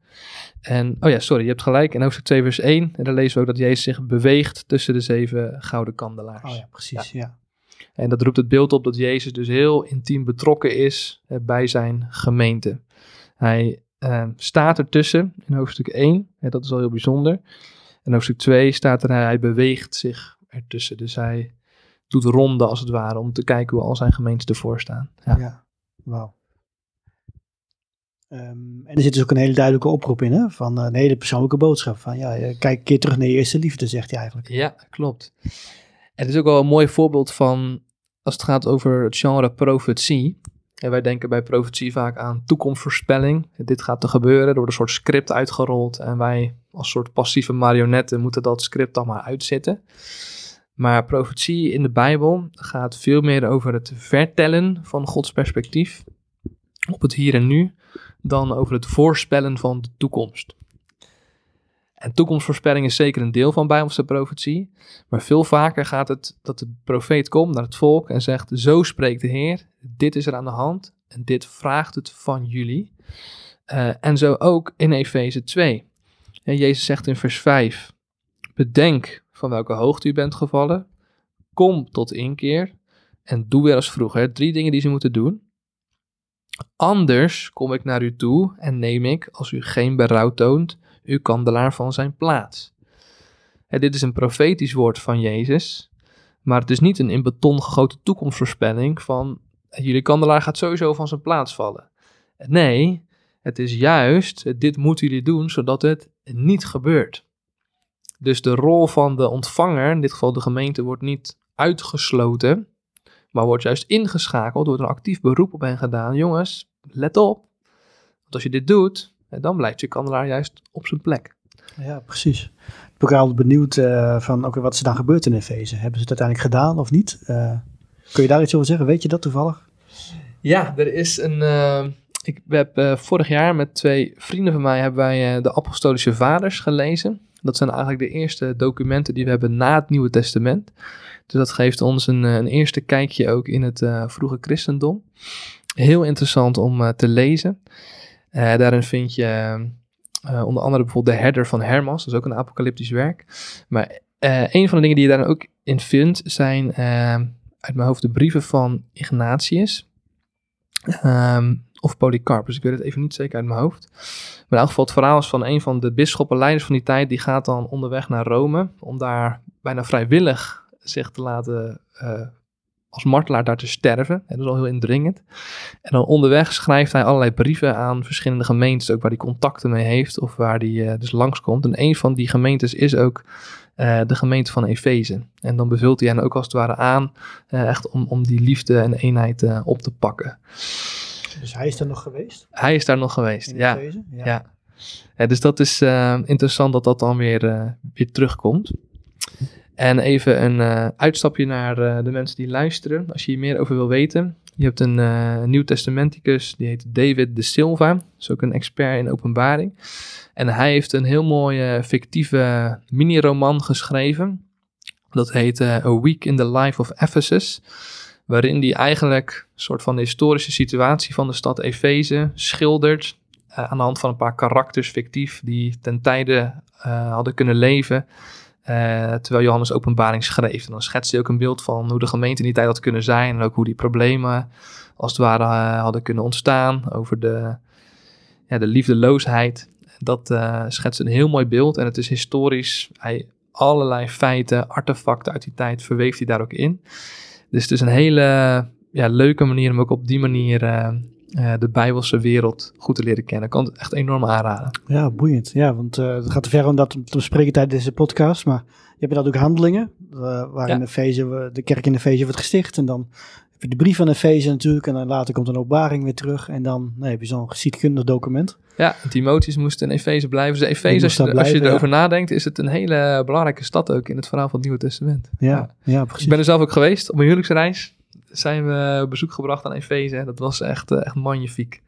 En, oh ja, sorry, je hebt gelijk. In hoofdstuk 2 vers 1, en daar lezen we ook dat Jezus zich beweegt tussen de zeven gouden kandelaars. oh ja, precies. Ja. En dat roept het beeld op dat Jezus dus heel intiem betrokken is eh, bij zijn gemeente. Hij eh, staat ertussen in hoofdstuk 1, hè, dat is al heel bijzonder. En hoofdstuk 2 staat er, hij beweegt zich ertussen. Dus hij doet ronde als het ware om te kijken hoe al zijn gemeentes ervoor staan. Ja. Ja, wauw. Ehm, en er zit dus ook een hele duidelijke oproep in, hè? Van eh, een hele persoonlijke boodschap. Van ja, eh, kijk een keer terug naar je eerste liefde, zegt hij eigenlijk. Ja, klopt. En het is ook wel een mooi voorbeeld van, als het gaat over het genre profetie. En wij denken bij profetie vaak aan toekomstvoorspelling. Dit gaat er gebeuren, er wordt een soort script uitgerold. En wij als soort passieve marionetten moeten dat script dan maar uitzitten. Maar profetie in de Bijbel gaat veel meer over het vertellen van Gods perspectief op het hier en nu, dan over het voorspellen van de toekomst. En toekomstvoorspelling is zeker een deel van Bijbelse profetie, maar veel vaker gaat het dat de profeet komt naar het volk en zegt: Zo spreekt de Heer, dit is er aan de hand en dit vraagt het van jullie. Eh, en zo ook in Efeze 2. En Jezus zegt in vers 5: Bedenk van welke hoogte u bent gevallen, kom tot inkeer en doe weer als vroeger. Drie dingen die ze moeten doen. Anders kom ik naar u toe en neem ik, als u geen berouw toont, uw kandelaar van zijn plaats. Hè, dit is een profetisch woord van Jezus, maar het is niet een in beton gegoten toekomstvoorspelling van jullie kandelaar gaat sowieso van zijn plaats vallen. Nee, het is juist, dit moeten jullie doen zodat het niet gebeurt. Dus de rol van de ontvanger, in dit geval de gemeente, wordt niet uitgesloten, maar wordt juist ingeschakeld, wordt een actief beroep op hen gedaan. Jongens, let op, want als je dit doet, dan blijft je kandelaar juist op zijn plek. Ja, precies. Ik ben ook altijd benieuwd eh, van oké, wat is er dan gebeurd in Efeze? Hebben ze het uiteindelijk gedaan of niet? Eh, kun je daar iets over zeggen? Weet je dat toevallig? Ja, er is een. eh, ik heb vorig jaar met twee vrienden van mij hebben wij de Apostolische Vaders gelezen. Dat zijn eigenlijk de eerste documenten die we hebben na het Nieuwe Testament. Dus dat geeft ons een, eh, een eerste kijkje ook in het eh, vroege christendom. Heel interessant om eh, te lezen. Daarin vind je onder andere bijvoorbeeld de herder van Hermas. Dat is ook een apocalyptisch werk. Maar een van de dingen die je daar ook in vindt zijn uit mijn hoofd de brieven van Ignatius. Ehm, of Polycarpus, ik weet het even niet zeker uit mijn hoofd. Maar in elk geval het verhaal is van een van de bisschoppenleiders van die tijd. Die gaat dan onderweg naar Rome om daar bijna vrijwillig zich te laten eh, als martelaar daar te sterven. En dat is al heel indringend. En dan onderweg schrijft hij allerlei brieven aan verschillende gemeentes, ook waar hij contacten mee heeft of waar hij eh, dus langskomt. En een van die gemeentes is ook eh, de gemeente van Efeze. En dan bevult hij hen ook als het ware aan, echt om, om die liefde en eenheid op te pakken. Dus hij is er nog geweest? Hij is daar nog geweest, ja. Ja. Ja, dus dat is eh, interessant dat dat dan weer, eh, weer terugkomt. En even een eh, uitstapje naar eh, de mensen die luisteren. Als je hier meer over wil weten. Je hebt een eh nieuw-testamenticus, die heet David de Silva. Dat is ook een expert in openbaring. En hij heeft een heel mooie fictieve mini-roman geschreven. Dat heet A Week in the Life of Ephesus. Waarin hij eigenlijk een soort van de historische situatie van de stad Efeze schildert eh, aan de hand van een paar karakters fictief die ten tijde eh, hadden kunnen leven. eh, terwijl Johannes openbaring schreef. En dan schetst hij ook een beeld van hoe de gemeente in die tijd had kunnen zijn. En ook hoe die problemen als het ware hadden kunnen ontstaan. Over de, ja, de liefdeloosheid. Dat schetst een heel mooi beeld. En het is historisch. Hij, allerlei feiten, artefacten uit die tijd verweeft hij daar ook in. Dus het is een hele ja, leuke manier om ook op die manier eh, eh, de Bijbelse wereld goed te leren kennen. Ik kan het echt enorm aanraden. Ja, boeiend. Ja, want eh, het gaat te ver om dat te bespreken tijdens deze podcast. Maar je hebt dan ook handelingen, uh, waarin Ja. Efeze, we- de kerk in Efeze wordt gesticht. En dan heb je de brief van Efeze natuurlijk. En dan later komt een openbaring weer terug. En dan nee, heb je zo'n geschiedkundig document. Ja, Timotheus moest in Efeze blijven. Dus Efeze, als je, daar als je blijven, erover nadenkt, is het een hele belangrijke stad ook in het verhaal van het Nieuwe Testament. Ja, ja. precies. Ik ben er zelf ook geweest op mijn huwelijksreis. Zijn we op bezoek gebracht aan Efeze. Dat was echt, eh, echt magnifiek.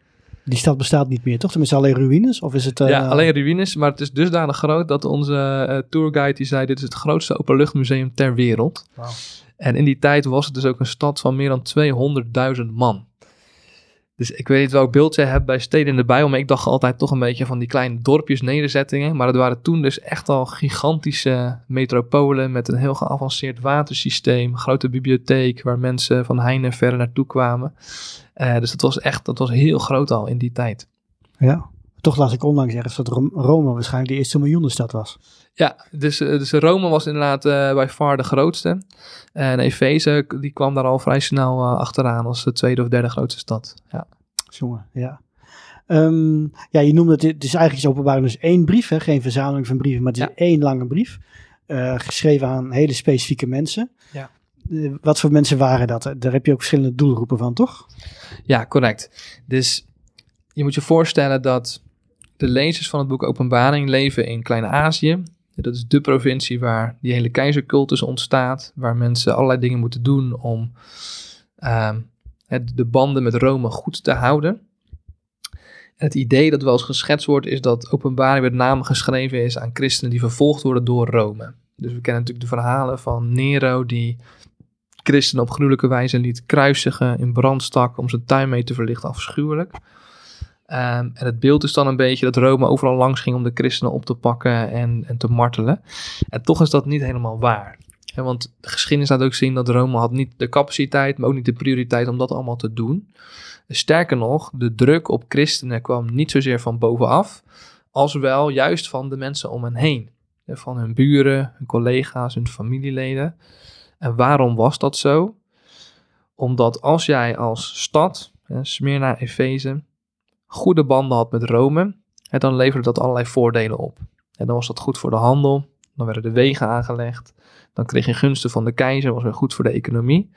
Die stad bestaat niet meer, toch? Tenminste alleen ruïnes? Of is het... eh, ja, alleen ruïnes, maar het is dusdanig groot dat onze eh, tourguide die zei: Dit is het grootste openluchtmuseum ter wereld. En in die tijd was het dus ook een stad van meer dan 200.000 man. Dus ik weet niet welk beeld jij hebt bij steden in de Bijbel, maar ik dacht altijd toch een beetje van die kleine dorpjes, nederzettingen. Maar het waren toen dus echt al gigantische metropolen met een heel geavanceerd watersysteem, grote bibliotheek waar mensen van heine en verre naartoe kwamen. Eh, dus dat was echt, dat was heel groot al in die tijd. Ja. Toch las ik onlangs ergens dat Rom- Rome waarschijnlijk de eerste miljoenenstad was. Ja, dus, eh, dus Rome was inderdaad eh bij far de grootste. En Efeze, die kwam daar al vrij snel eh, achteraan als de tweede of derde grootste stad. Ja, Jongen, ja. Ehm, ja, je noemde het, het is eigenlijk is openbaar dus één brief, hè? geen verzameling van brieven, maar het is Ja. één lange brief. geschreven aan hele specifieke mensen. Ja. Wat voor mensen waren dat? Daar heb je ook verschillende doelgroepen van, toch? ja correct. Dus je moet je voorstellen dat de lezers van het boek Openbaring leven in Klein-Azië. Dat is de provincie waar die hele keizercultus ontstaat, waar mensen allerlei dingen moeten doen om ehm, de banden met Rome goed te houden. Het idee dat wel eens geschetst wordt, is dat openbaring met name geschreven is aan christenen die vervolgd worden door Rome. Dus we kennen natuurlijk de verhalen van Nero, die christenen op gruwelijke wijze liet kruisigen, in brand stak om zijn tuin mee te verlichten, afschuwelijk. Ehm, en het beeld is dan een beetje dat Rome overal langs ging om de christenen op te pakken en, en te martelen. En toch is dat niet helemaal waar. Want de geschiedenis laat ook zien dat Rome had niet de capaciteit, maar ook niet de prioriteit om dat allemaal te doen. Sterker nog, de druk op christenen kwam niet zozeer van bovenaf, als wel juist van de mensen om hen heen. Van hun buren, hun collega's, hun familieleden. En waarom was dat zo? Omdat als jij als stad, hè, Smyrna, Efeze, goede banden had met Rome, hè, dan leverde dat allerlei voordelen op. En dan was dat goed voor de handel, dan werden de wegen aangelegd, dan kreeg je gunsten van de keizer, was weer goed voor de economie.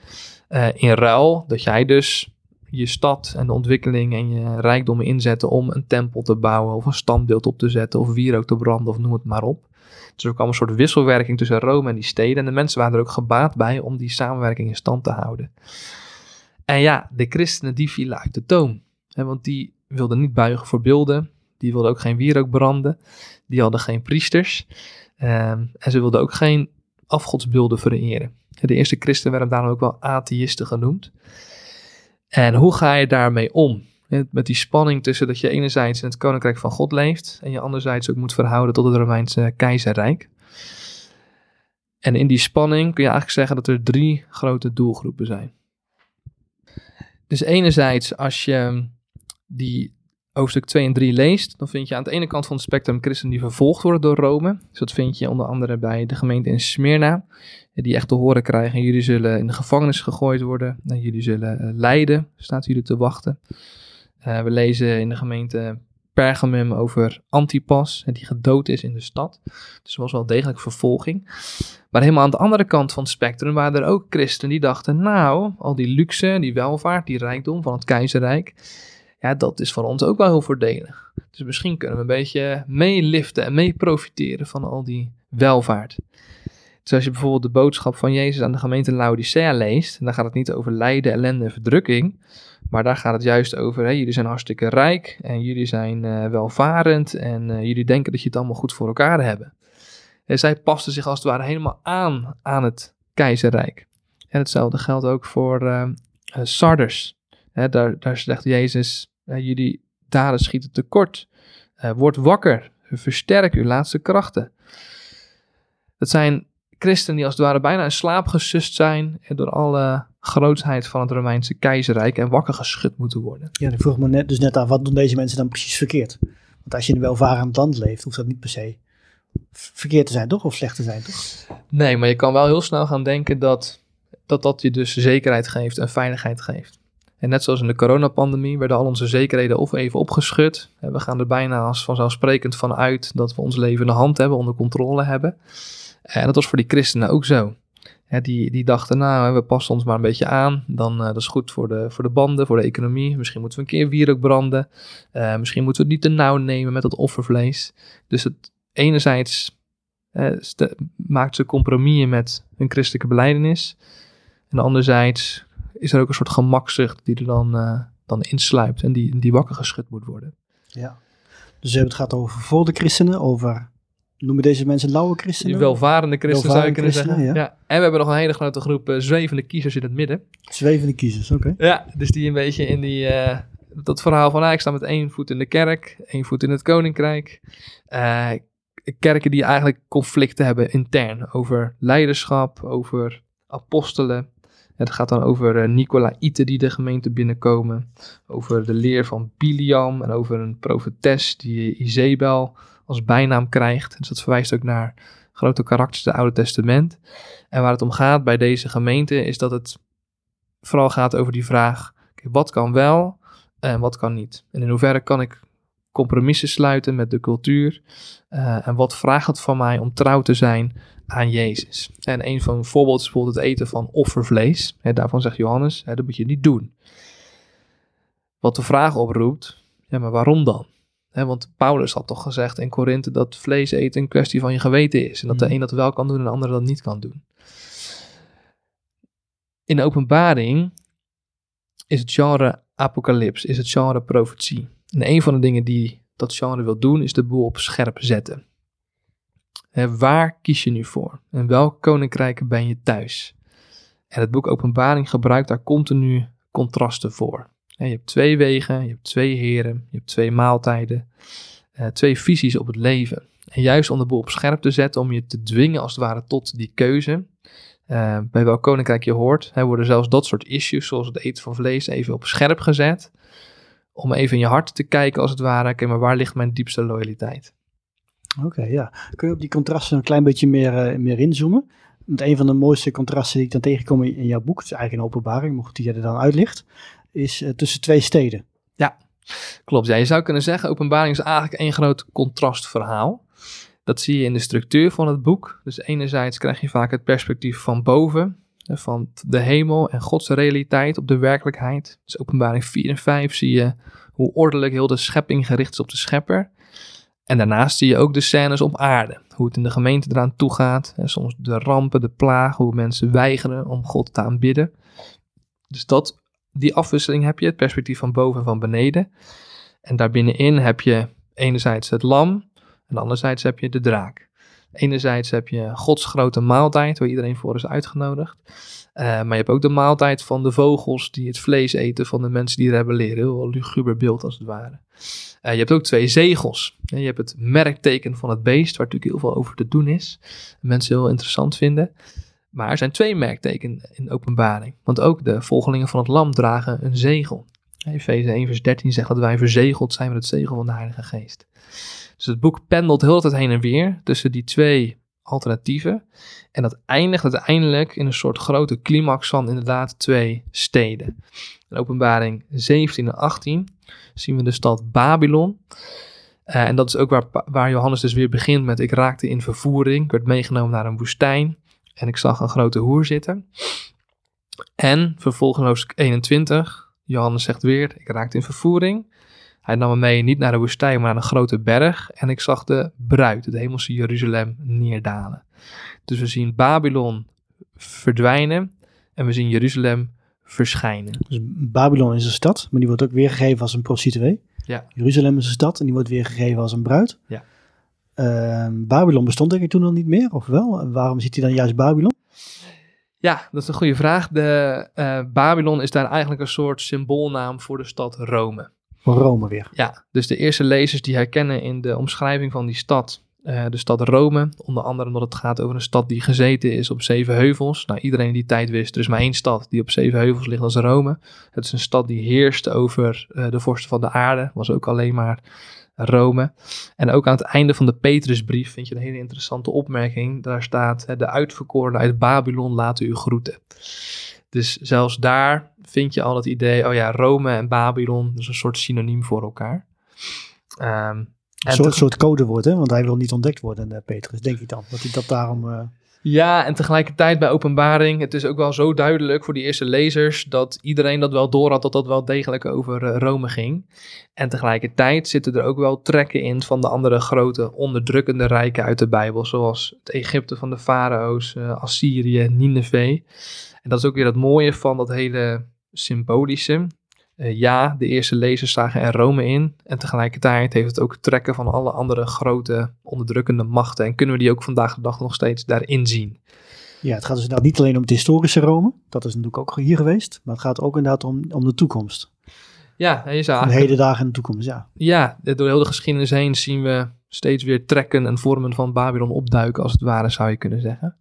Eh, in ruil dat jij dus je stad en de ontwikkeling en je rijkdommen inzette om een tempel te bouwen of een standbeeld op te zetten of wierook te branden of noem het maar op. Dus er kwam een soort wisselwerking tussen Rome en die steden en de mensen waren er ook gebaat bij om die samenwerking in stand te houden. En ja, de christenen die vielen uit de toom, want die wilden niet buigen voor beelden, die wilden ook geen wierook branden, die hadden geen priesters ehm, en ze wilden ook geen afgodsbeelden vereren. De eerste christenen werden daarom ook wel atheïsten genoemd. En hoe ga je daarmee om? Met die spanning tussen dat je enerzijds in het koninkrijk van God leeft en je anderzijds ook moet verhouden tot het Romeinse keizerrijk. En in die spanning kun je eigenlijk zeggen dat er drie grote doelgroepen zijn. Dus enerzijds als je die hoofdstuk 2 en 3 leest, dan vind je aan de ene kant van het spectrum christenen die vervolgd worden door Rome. Dus dat vind je onder andere bij de gemeente in Smyrna, die echt te horen krijgen, jullie zullen in de gevangenis gegooid worden, en jullie zullen eh, lijden, staat jullie te wachten. Eh, we lezen in de gemeente Pergamum over Antipas, die gedood is in de stad. Dus er was wel degelijk vervolging. Maar helemaal aan de andere kant van het spectrum waren er ook christenen die dachten, nou, al die luxe, die welvaart, die rijkdom van het keizerrijk, ja, dat is voor ons ook wel heel voordelig. Dus misschien kunnen we een beetje meeliften en mee profiteren van al die welvaart. Dus als je bijvoorbeeld de boodschap van Jezus aan de gemeente Laodicea leest, dan gaat het niet over lijden, ellende en verdrukking, maar daar gaat het juist over, jullie zijn hartstikke rijk en jullie zijn eh, welvarend en eh, jullie denken dat je het allemaal goed voor elkaar hebben. En zij pasten zich als het ware helemaal aan aan het keizerrijk. En hetzelfde geldt ook voor eh, eh, Daar, daar zegt Jezus, jullie daden schieten tekort. Eh, word wakker, versterk uw laatste krachten. Dat zijn christenen die als het ware bijna in slaap gesust zijn door alle grootsheid van het Romeinse keizerrijk en wakker geschud moeten worden. Ja, ik vroeg me net, dus net af, wat doen deze mensen dan precies verkeerd? Want als je in een welvarend land leeft, hoeft dat niet per se verkeerd te zijn, toch? Of slecht te zijn, toch? Nee, maar je kan wel heel snel gaan denken dat dat, dat je dus zekerheid geeft en veiligheid geeft. En net zoals in de coronapandemie werden al onze zekerheden of even opgeschud. We gaan er bijna als vanzelfsprekend van uit dat we ons leven in de hand hebben, onder controle hebben. En dat was voor die christenen ook zo. die, die dachten, nou, we passen ons maar een beetje aan. Dan uh, dat is goed voor de, voor de banden, voor de economie. Misschien moeten we een keer wierook branden. Uh, misschien moeten we het niet te nauw nemen met dat offervlees. Dus het enerzijds uh, maakt ze compromissen met hun christelijke beleidenis. En anderzijds is er ook een soort gemakzucht die er dan, uh, dan insluipt en die, die wakker geschud moet worden. Ja, dus het gaat over voor de christenen, over, noemen deze mensen lauwe christenen? Die welvarende christenen zou je kunnen zeggen. Ja. ja. En we hebben nog een hele grote groep uh, zwevende kiezers in het midden. Zwevende kiezers, oké. Ja, dus die een beetje in die, uh, dat verhaal van, ah, ik sta met één voet in de kerk, één voet in het koninkrijk. kerken die eigenlijk conflicten hebben intern over leiderschap, over apostelen. Het gaat dan over uh, Nicolaïten die de gemeente binnenkomen. Over de leer van Biliam en over een profetes die Izebel als bijnaam krijgt. Dus dat verwijst ook naar grote karakters het Oude Testament. En waar het om gaat bij deze gemeente is dat het vooral gaat over die vraag: wat kan wel en wat kan niet? En in hoeverre kan ik compromissen sluiten met de cultuur? Uh, en wat vraagt het van mij om trouw te zijn aan Jezus. En een van de voorbeelden is bijvoorbeeld het eten van offervlees. daarvan zegt Johannes, dat moet je niet doen. Wat de vraag oproept, ja, maar waarom dan? want Paulus had toch gezegd in Korinthe dat vlees eten een kwestie van je geweten is. En dat de mhm. een dat wel kan doen en de ander dat niet kan doen. In de openbaring is het genre apocalyps, is het genre profetie. En een van de dingen die dat genre wil doen, is de boel op scherp zetten waar kies je nu voor? En welk koninkrijk ben je thuis? En het boek Openbaring gebruikt daar continu contrasten voor. je hebt twee wegen, je hebt twee heren, je hebt twee maaltijden, uh, twee visies op het leven. En juist om de boel op scherp te zetten, om je te dwingen als het ware tot die keuze, uh, bij welk koninkrijk je hoort, worden zelfs dat soort issues, zoals het eten van vlees, even op scherp gezet. Om even in je hart te kijken als het ware, oké, maar waar ligt mijn diepste loyaliteit? Oké, ja. Kun je op die contrasten een klein beetje meer, uh, meer inzoomen? Want een van de mooiste contrasten die ik dan tegenkom in, jouw boek, het is eigenlijk een openbaring, goed die je er dan uitlicht, is uh, tussen twee steden. Ja, klopt. Ja, je zou kunnen zeggen, openbaring is eigenlijk één groot contrastverhaal. Dat zie je in de structuur van het boek. Dus enerzijds krijg je vaak het perspectief van boven, van de hemel en Gods realiteit op de werkelijkheid. Dus openbaring 4 en 5 zie je hoe ordelijk heel de schepping gericht is op de schepper. En daarnaast zie je ook de scènes op aarde. Hoe het in de gemeente eraan toe gaat. En soms de rampen, de plagen, hoe mensen weigeren om God te aanbidden. Dus dat, die afwisseling heb je, het perspectief van boven en van beneden. En daarbinnenin heb je enerzijds het lam en anderzijds heb je de draak. Enerzijds heb je Gods grote maaltijd, waar iedereen voor is uitgenodigd. Uh, maar je hebt ook de maaltijd van de vogels die het vlees eten van de mensen die rebelleren. Heel luguber beeld als het ware. Uh, je hebt ook twee zegels. Je hebt het merkteken van het beest, waar natuurlijk heel veel over te doen is. Mensen heel interessant vinden. Maar er zijn twee merktekenen in openbaring. Want ook de volgelingen van het lam dragen een zegel. Efeze 1 vers 13 zegt dat wij verzegeld zijn met het zegel van de Heilige Geest. Dus het boek pendelt heel tijd heen en weer tussen die twee alternatieven. En dat eindigt uiteindelijk in een soort grote climax van inderdaad twee steden. In openbaring 17 en 18 zien we de stad Babylon. Uh, en dat is ook waar, waar Johannes dus weer begint met: Ik raakte in vervoering, ik werd meegenomen naar een woestijn en ik zag een grote hoer zitten. En vervolgens hoofdstuk 21, Johannes zegt weer: Ik raakte in vervoering. Hij nam me mee niet naar de woestijn, maar naar een grote berg. En ik zag de bruid, het hemelse Jeruzalem, neerdalen. Dus we zien Babylon verdwijnen en we zien Jeruzalem verschijnen. Dus Babylon is een stad, maar die wordt ook weergegeven als een prostituee. Ja. Jeruzalem is een stad en die wordt weergegeven als een bruid. Ja. Uh, Babylon bestond denk ik toen al niet meer, of wel? Waarom ziet hij dan juist Babylon? Ja, dat is een goede vraag. De, uh, Babylon is daar eigenlijk een soort symboolnaam voor de stad Rome. Rome weer. Ja, dus de eerste lezers die herkennen in de omschrijving van die stad uh, de stad Rome, onder andere omdat het gaat over een stad die gezeten is op zeven heuvels. Nou, iedereen die tijd wist, er is maar één stad die op zeven heuvels ligt, als Rome. Het is een stad die heerst over uh, de vorsten van de aarde, was ook alleen maar Rome. En ook aan het einde van de Petrusbrief vind je een hele interessante opmerking. Daar staat, de uitverkorenen uit Babylon laten u groeten. Dus zelfs daar vind je al het idee, oh ja, Rome en Babylon, dus een soort synoniem voor elkaar. Ehm, Een en soort, soort codewoord, hè? Want hij wil niet ontdekt worden, eh, Petrus, denk ik dan. Dat hij dat daarom... eh, Ja, en tegelijkertijd bij openbaring, het is ook wel zo duidelijk voor die eerste lezers dat iedereen dat wel door had dat dat wel degelijk over eh, Rome ging. En tegelijkertijd zitten er ook wel trekken in van de andere grote onderdrukkende rijken uit de Bijbel, zoals het Egypte van de farao's, Assyrië, Nineveh. En dat is ook weer het mooie van dat hele symbolische. Eh, ja, de eerste lezers zagen er Rome in. En tegelijkertijd heeft het ook trekken van alle andere grote onderdrukkende machten. En kunnen we die ook vandaag de dag nog steeds daarin zien. ja, het gaat dus inderdaad niet alleen om het historische Rome. Dat is natuurlijk ook hier geweest. Maar het gaat ook inderdaad om, om de toekomst. Ja, je zou eigenlijk- heden dagen en de toekomst, ja. ja, door heel de geschiedenis heen zien we steeds weer trekken en vormen van Babylon opduiken, als het ware, zou je kunnen zeggen.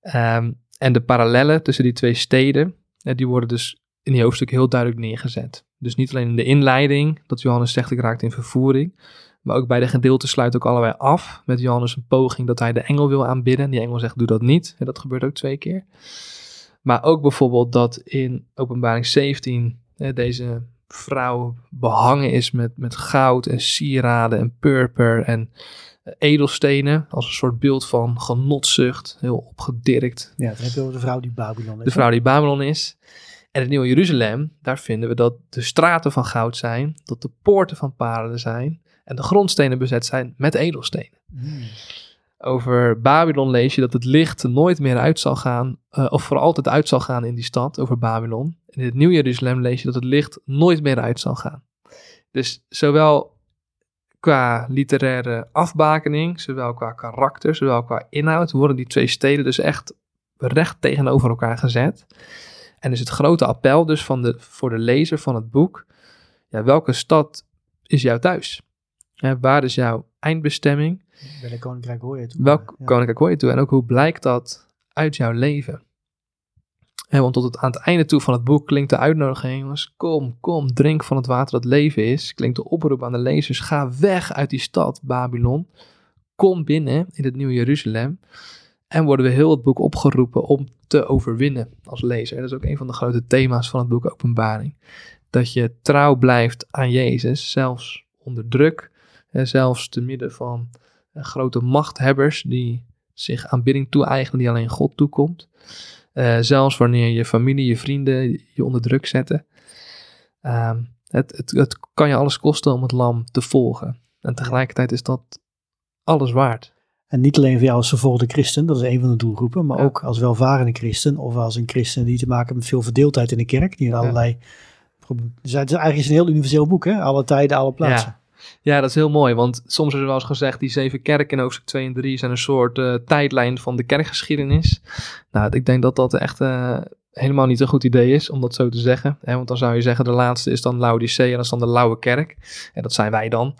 Ehm, en de parallellen tussen die twee steden, die worden dus in die hoofdstuk heel duidelijk neergezet. Dus niet alleen in de inleiding, dat Johannes zegt ik raakte in vervoering, maar ook bij de gedeelten sluit ook allebei af met Johannes een poging dat hij de engel wil aanbidden. Die engel zegt doe dat niet, dat gebeurt ook twee keer. Maar ook bijvoorbeeld dat in openbaring 17 hè, deze vrouw behangen is met, met goud en sieraden en purper en edelstenen. Als een soort beeld van genotzucht, heel opgedirkt. Ja, dan heb je over de vrouw die Babylon is. De vrouw die Babylon is. En het Nieuwe Jeruzalem, daar vinden we dat de straten van goud zijn, dat de poorten van parelen zijn en de grondstenen bezet zijn met edelstenen. Hmm. Over Babylon lees je dat het licht nooit meer uit zal gaan, eh, of voor altijd uit zal gaan in die stad, over Babylon. En in het Nieuw Jeruzalem lees je dat het licht nooit meer uit zal gaan. Dus zowel qua literaire afbakening, zowel qua karakter, zowel qua inhoud, worden die twee steden dus echt recht tegenover elkaar gezet. En is het grote appel dus van de, voor de lezer van het boek, ja, welke stad is jouw thuis? Ja, waar is jouw eindbestemming? Welk koninkrijk hoor je toe? Welk Ja. koninkrijk hoor je toe? En ook hoe blijkt dat uit jouw leven? En want tot aan het einde toe van het boek klinkt de uitnodiging, jongens, kom, kom, drink van het water dat leven is. Klinkt de oproep aan de lezers, ga weg uit die stad, Babylon. Kom binnen in het nieuwe Jeruzalem. En worden we heel het boek opgeroepen om te overwinnen als lezer. Dat is ook een van de grote thema's van het boek Openbaring. Dat je trouw blijft aan Jezus, zelfs onder druk. En zelfs te midden van eh, grote machthebbers die zich aanbidding toe-eigenen die alleen God toekomt. Eh, zelfs wanneer je familie, je vrienden je onder druk zetten. Ehm, het, het, het kan je alles kosten om het lam te volgen. En tegelijkertijd is dat alles waard. En niet alleen voor jou als vervolgde christen, dat is een van de doelgroepen, maar Ja. ook als welvarende christen of als een christen die te maken heeft met veel verdeeldheid in de kerk, die in allerlei... Dus het is eigenlijk een heel universeel boek, hè? Alle tijden, alle plaatsen. Ja, dat is heel mooi, want soms is er wel eens gezegd, die zeven kerken in hoofdstuk 2 en 3 zijn een soort eh, tijdlijn van de kerkgeschiedenis. Nou, ik denk dat dat echt eh, helemaal niet een goed idee is om dat zo te zeggen. Hè? Want dan zou je zeggen, de laatste is dan Laodicea en dat is dan de lauwe kerk. En dat zijn wij dan.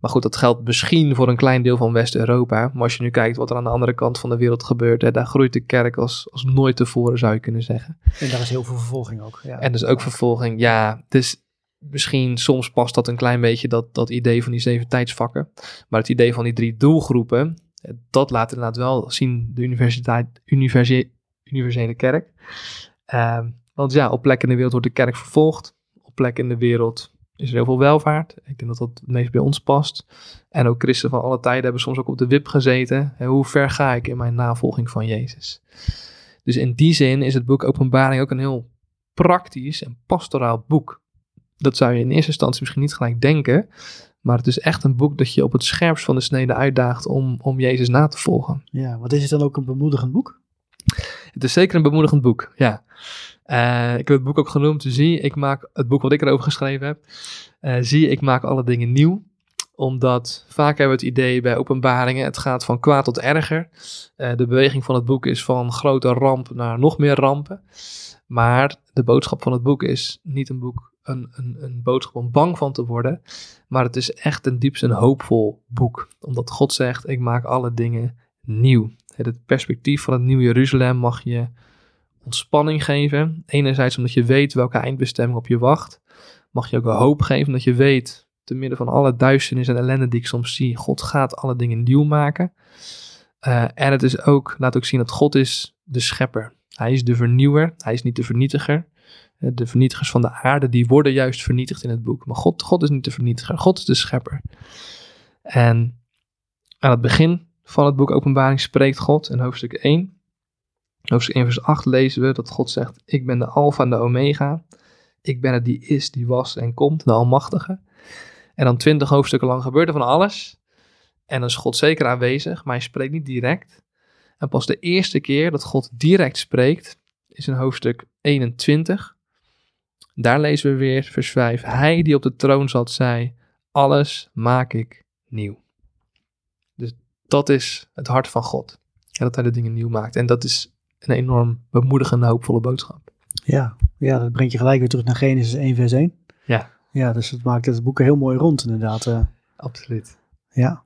Maar goed, dat geldt misschien voor een klein deel van West-Europa. Maar als je nu kijkt wat er aan de andere kant van de wereld gebeurt, hè, daar groeit de kerk als, als nooit tevoren, zou je kunnen zeggen. En daar is heel veel vervolging ook. Ja. En dus ook vervolging. Ja, dus misschien soms past dat een klein beetje dat, dat idee van die zeven tijdsvakken. Maar het idee van die drie doelgroepen, eh, dat laat inderdaad wel zien de universiteit, universi- universele kerk. Ehm, want ja, op plekken in de wereld wordt de kerk vervolgd. Op plekken in de wereld is er heel veel welvaart. Ik denk dat dat het meest bij ons past. En ook christen van alle tijden hebben soms ook op de wip gezeten. En hoe ver ga ik in mijn navolging van Jezus? Dus in die zin is het boek Openbaring ook een heel praktisch en pastoraal boek. Dat zou je in eerste instantie misschien niet gelijk denken. Maar het is echt een boek dat je op het scherpst van de snede uitdaagt om, om Jezus na te volgen. ja, want is het dan ook een bemoedigend boek? Het is zeker een bemoedigend boek, ja. Eh, ik heb het boek ook genoemd, Zie, ik maak, het boek wat ik erover geschreven heb. eh, zie, ik maak alle dingen nieuw. Omdat vaak hebben we het idee bij openbaringen, het gaat van kwaad tot erger. Eh, de beweging van het boek is van grote ramp naar nog meer rampen. Maar de boodschap van het boek is niet een boek, een, een, een boodschap om bang van te worden. Maar het is echt een diepst een hoopvol boek. Omdat God zegt, ik maak alle dingen nieuw. Het perspectief van het Nieuw Jeruzalem mag je ontspanning geven. Enerzijds omdat je weet welke eindbestemming op je wacht. Mag je ook een hoop geven omdat je weet, te midden van alle duisternis en ellende die ik soms zie, God gaat alle dingen nieuw maken. Eh, en het is ook, laat ook zien dat God is de schepper. Hij is de vernieuwer, hij is niet de vernietiger. Eh, De vernietigers van de aarde, die worden juist vernietigd in het boek. Maar God, God is niet de vernietiger, God is de schepper. En aan het begin van het boek Openbaring spreekt God in hoofdstuk 1. Hoofdstuk 1 vers 8 lezen we dat God zegt, ik ben de Alpha en de Omega. Ik ben het die is, die was en komt, de Almachtige. En dan twintig hoofdstukken lang gebeurt er van alles. En dan is God zeker aanwezig, maar hij spreekt niet direct. En pas de eerste keer dat God direct spreekt, is in hoofdstuk 21. Daar lezen we weer vers 5. Hij die op de troon zat, zei, alles maak ik nieuw. Dus dat is het hart van God. Ja, dat hij de dingen nieuw maakt. En dat is een enorm bemoedigende, hoopvolle boodschap. Ja, ja, dat brengt je gelijk weer terug naar Genesis 1 vers 1. Ja. Ja, dus het maakt het boek heel mooi rond inderdaad. eh. Absoluut. ja.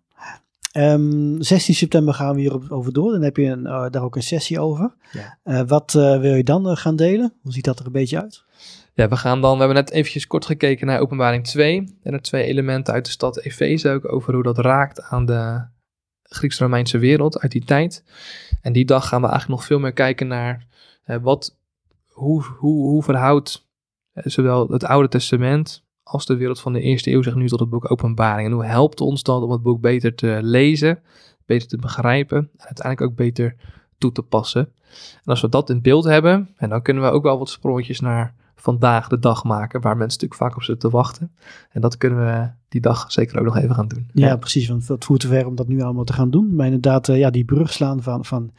Ehm, 16 september gaan we hier over door. Dan heb je een, eh, daar ook een sessie over. Ja. Eh, wat wil je dan gaan delen? Hoe ziet dat er een beetje uit? Ja, we gaan dan, we hebben net eventjes kort gekeken naar openbaring 2. En er twee elementen uit de stad Efeze ook over hoe dat raakt aan de Grieks-Romeinse wereld uit die tijd. En die dag gaan we eigenlijk nog veel meer kijken naar eh, wat, hoe, hoe, hoe verhoudt eh, zowel het Oude Testament als de wereld van de eerste eeuw zich nu tot het boek Openbaring. En hoe helpt ons dat om het boek beter te lezen, beter te begrijpen en uiteindelijk ook beter toe te passen. En als we dat in beeld hebben, en dan kunnen we ook wel wat sprongetjes naar vandaag de dag maken, waar mensen natuurlijk vaak op zitten te wachten. En dat kunnen we die dag zeker ook nog even gaan doen. Ja, precies. Want dat voert te ver om dat nu allemaal te gaan doen. Maar inderdaad, eh, ja, die brug slaan van, van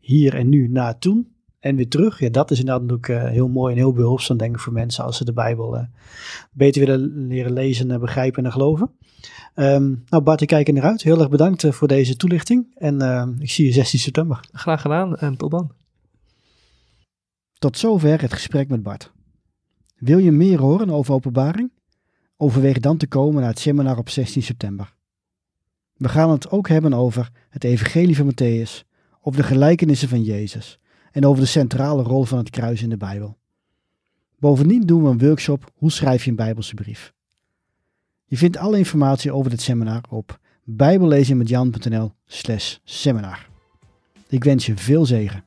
hier en nu naar toen en weer terug. Ja, dat is inderdaad ook eh, heel mooi en heel behulpzaam, denk ik, voor mensen als ze de Bijbel eh, beter willen leren lezen, en begrijpen en geloven. Ehm, nou, Bart, ik kijk er naar uit. Heel erg bedankt voor deze toelichting. En ik zie je 16 september. Graag gedaan en tot dan. Tot zover het gesprek met Bart. Wil je meer horen over openbaring? Overweeg dan te komen naar het seminar op 16 september. We gaan het ook hebben over het evangelie van Matthäus, over de gelijkenissen van Jezus en over de centrale rol van het kruis in de Bijbel. Bovendien doen we een workshop Hoe schrijf je een Bijbelse brief. Je vindt alle informatie over dit seminar op bijbellezenmetjan.nl slash seminar. Ik wens je veel zegen.